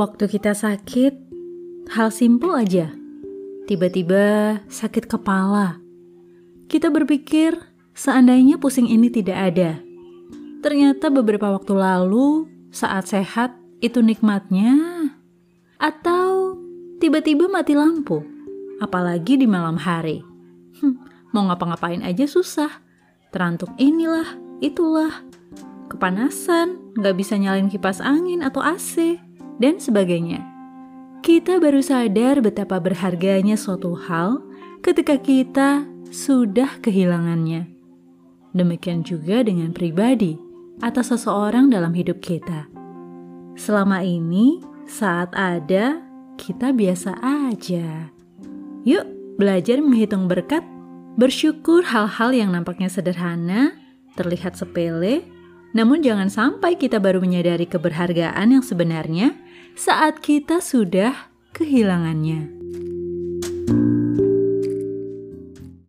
Waktu kita sakit, hal simpel aja. Tiba-tiba sakit kepala. Kita berpikir, seandainya pusing ini tidak ada. Ternyata beberapa waktu lalu, saat sehat, itu nikmatnya. Atau tiba-tiba mati lampu, apalagi di malam hari. Hm, mau ngapa-ngapain aja susah. Terantuk inilah, itulah. Kepanasan, nggak bisa nyalain kipas angin atau AC, dan sebagainya. Kita baru sadar betapa berharganya suatu hal ketika kita sudah kehilangannya. Demikian juga dengan pribadi atau seseorang dalam hidup kita. Selama ini, saat ada, kita biasa aja. Yuk, belajar menghitung berkat Bersyukur hal-hal yang nampaknya sederhana, terlihat sepele, namun jangan sampai kita baru menyadari keberhargaan yang sebenarnya saat kita sudah kehilangannya.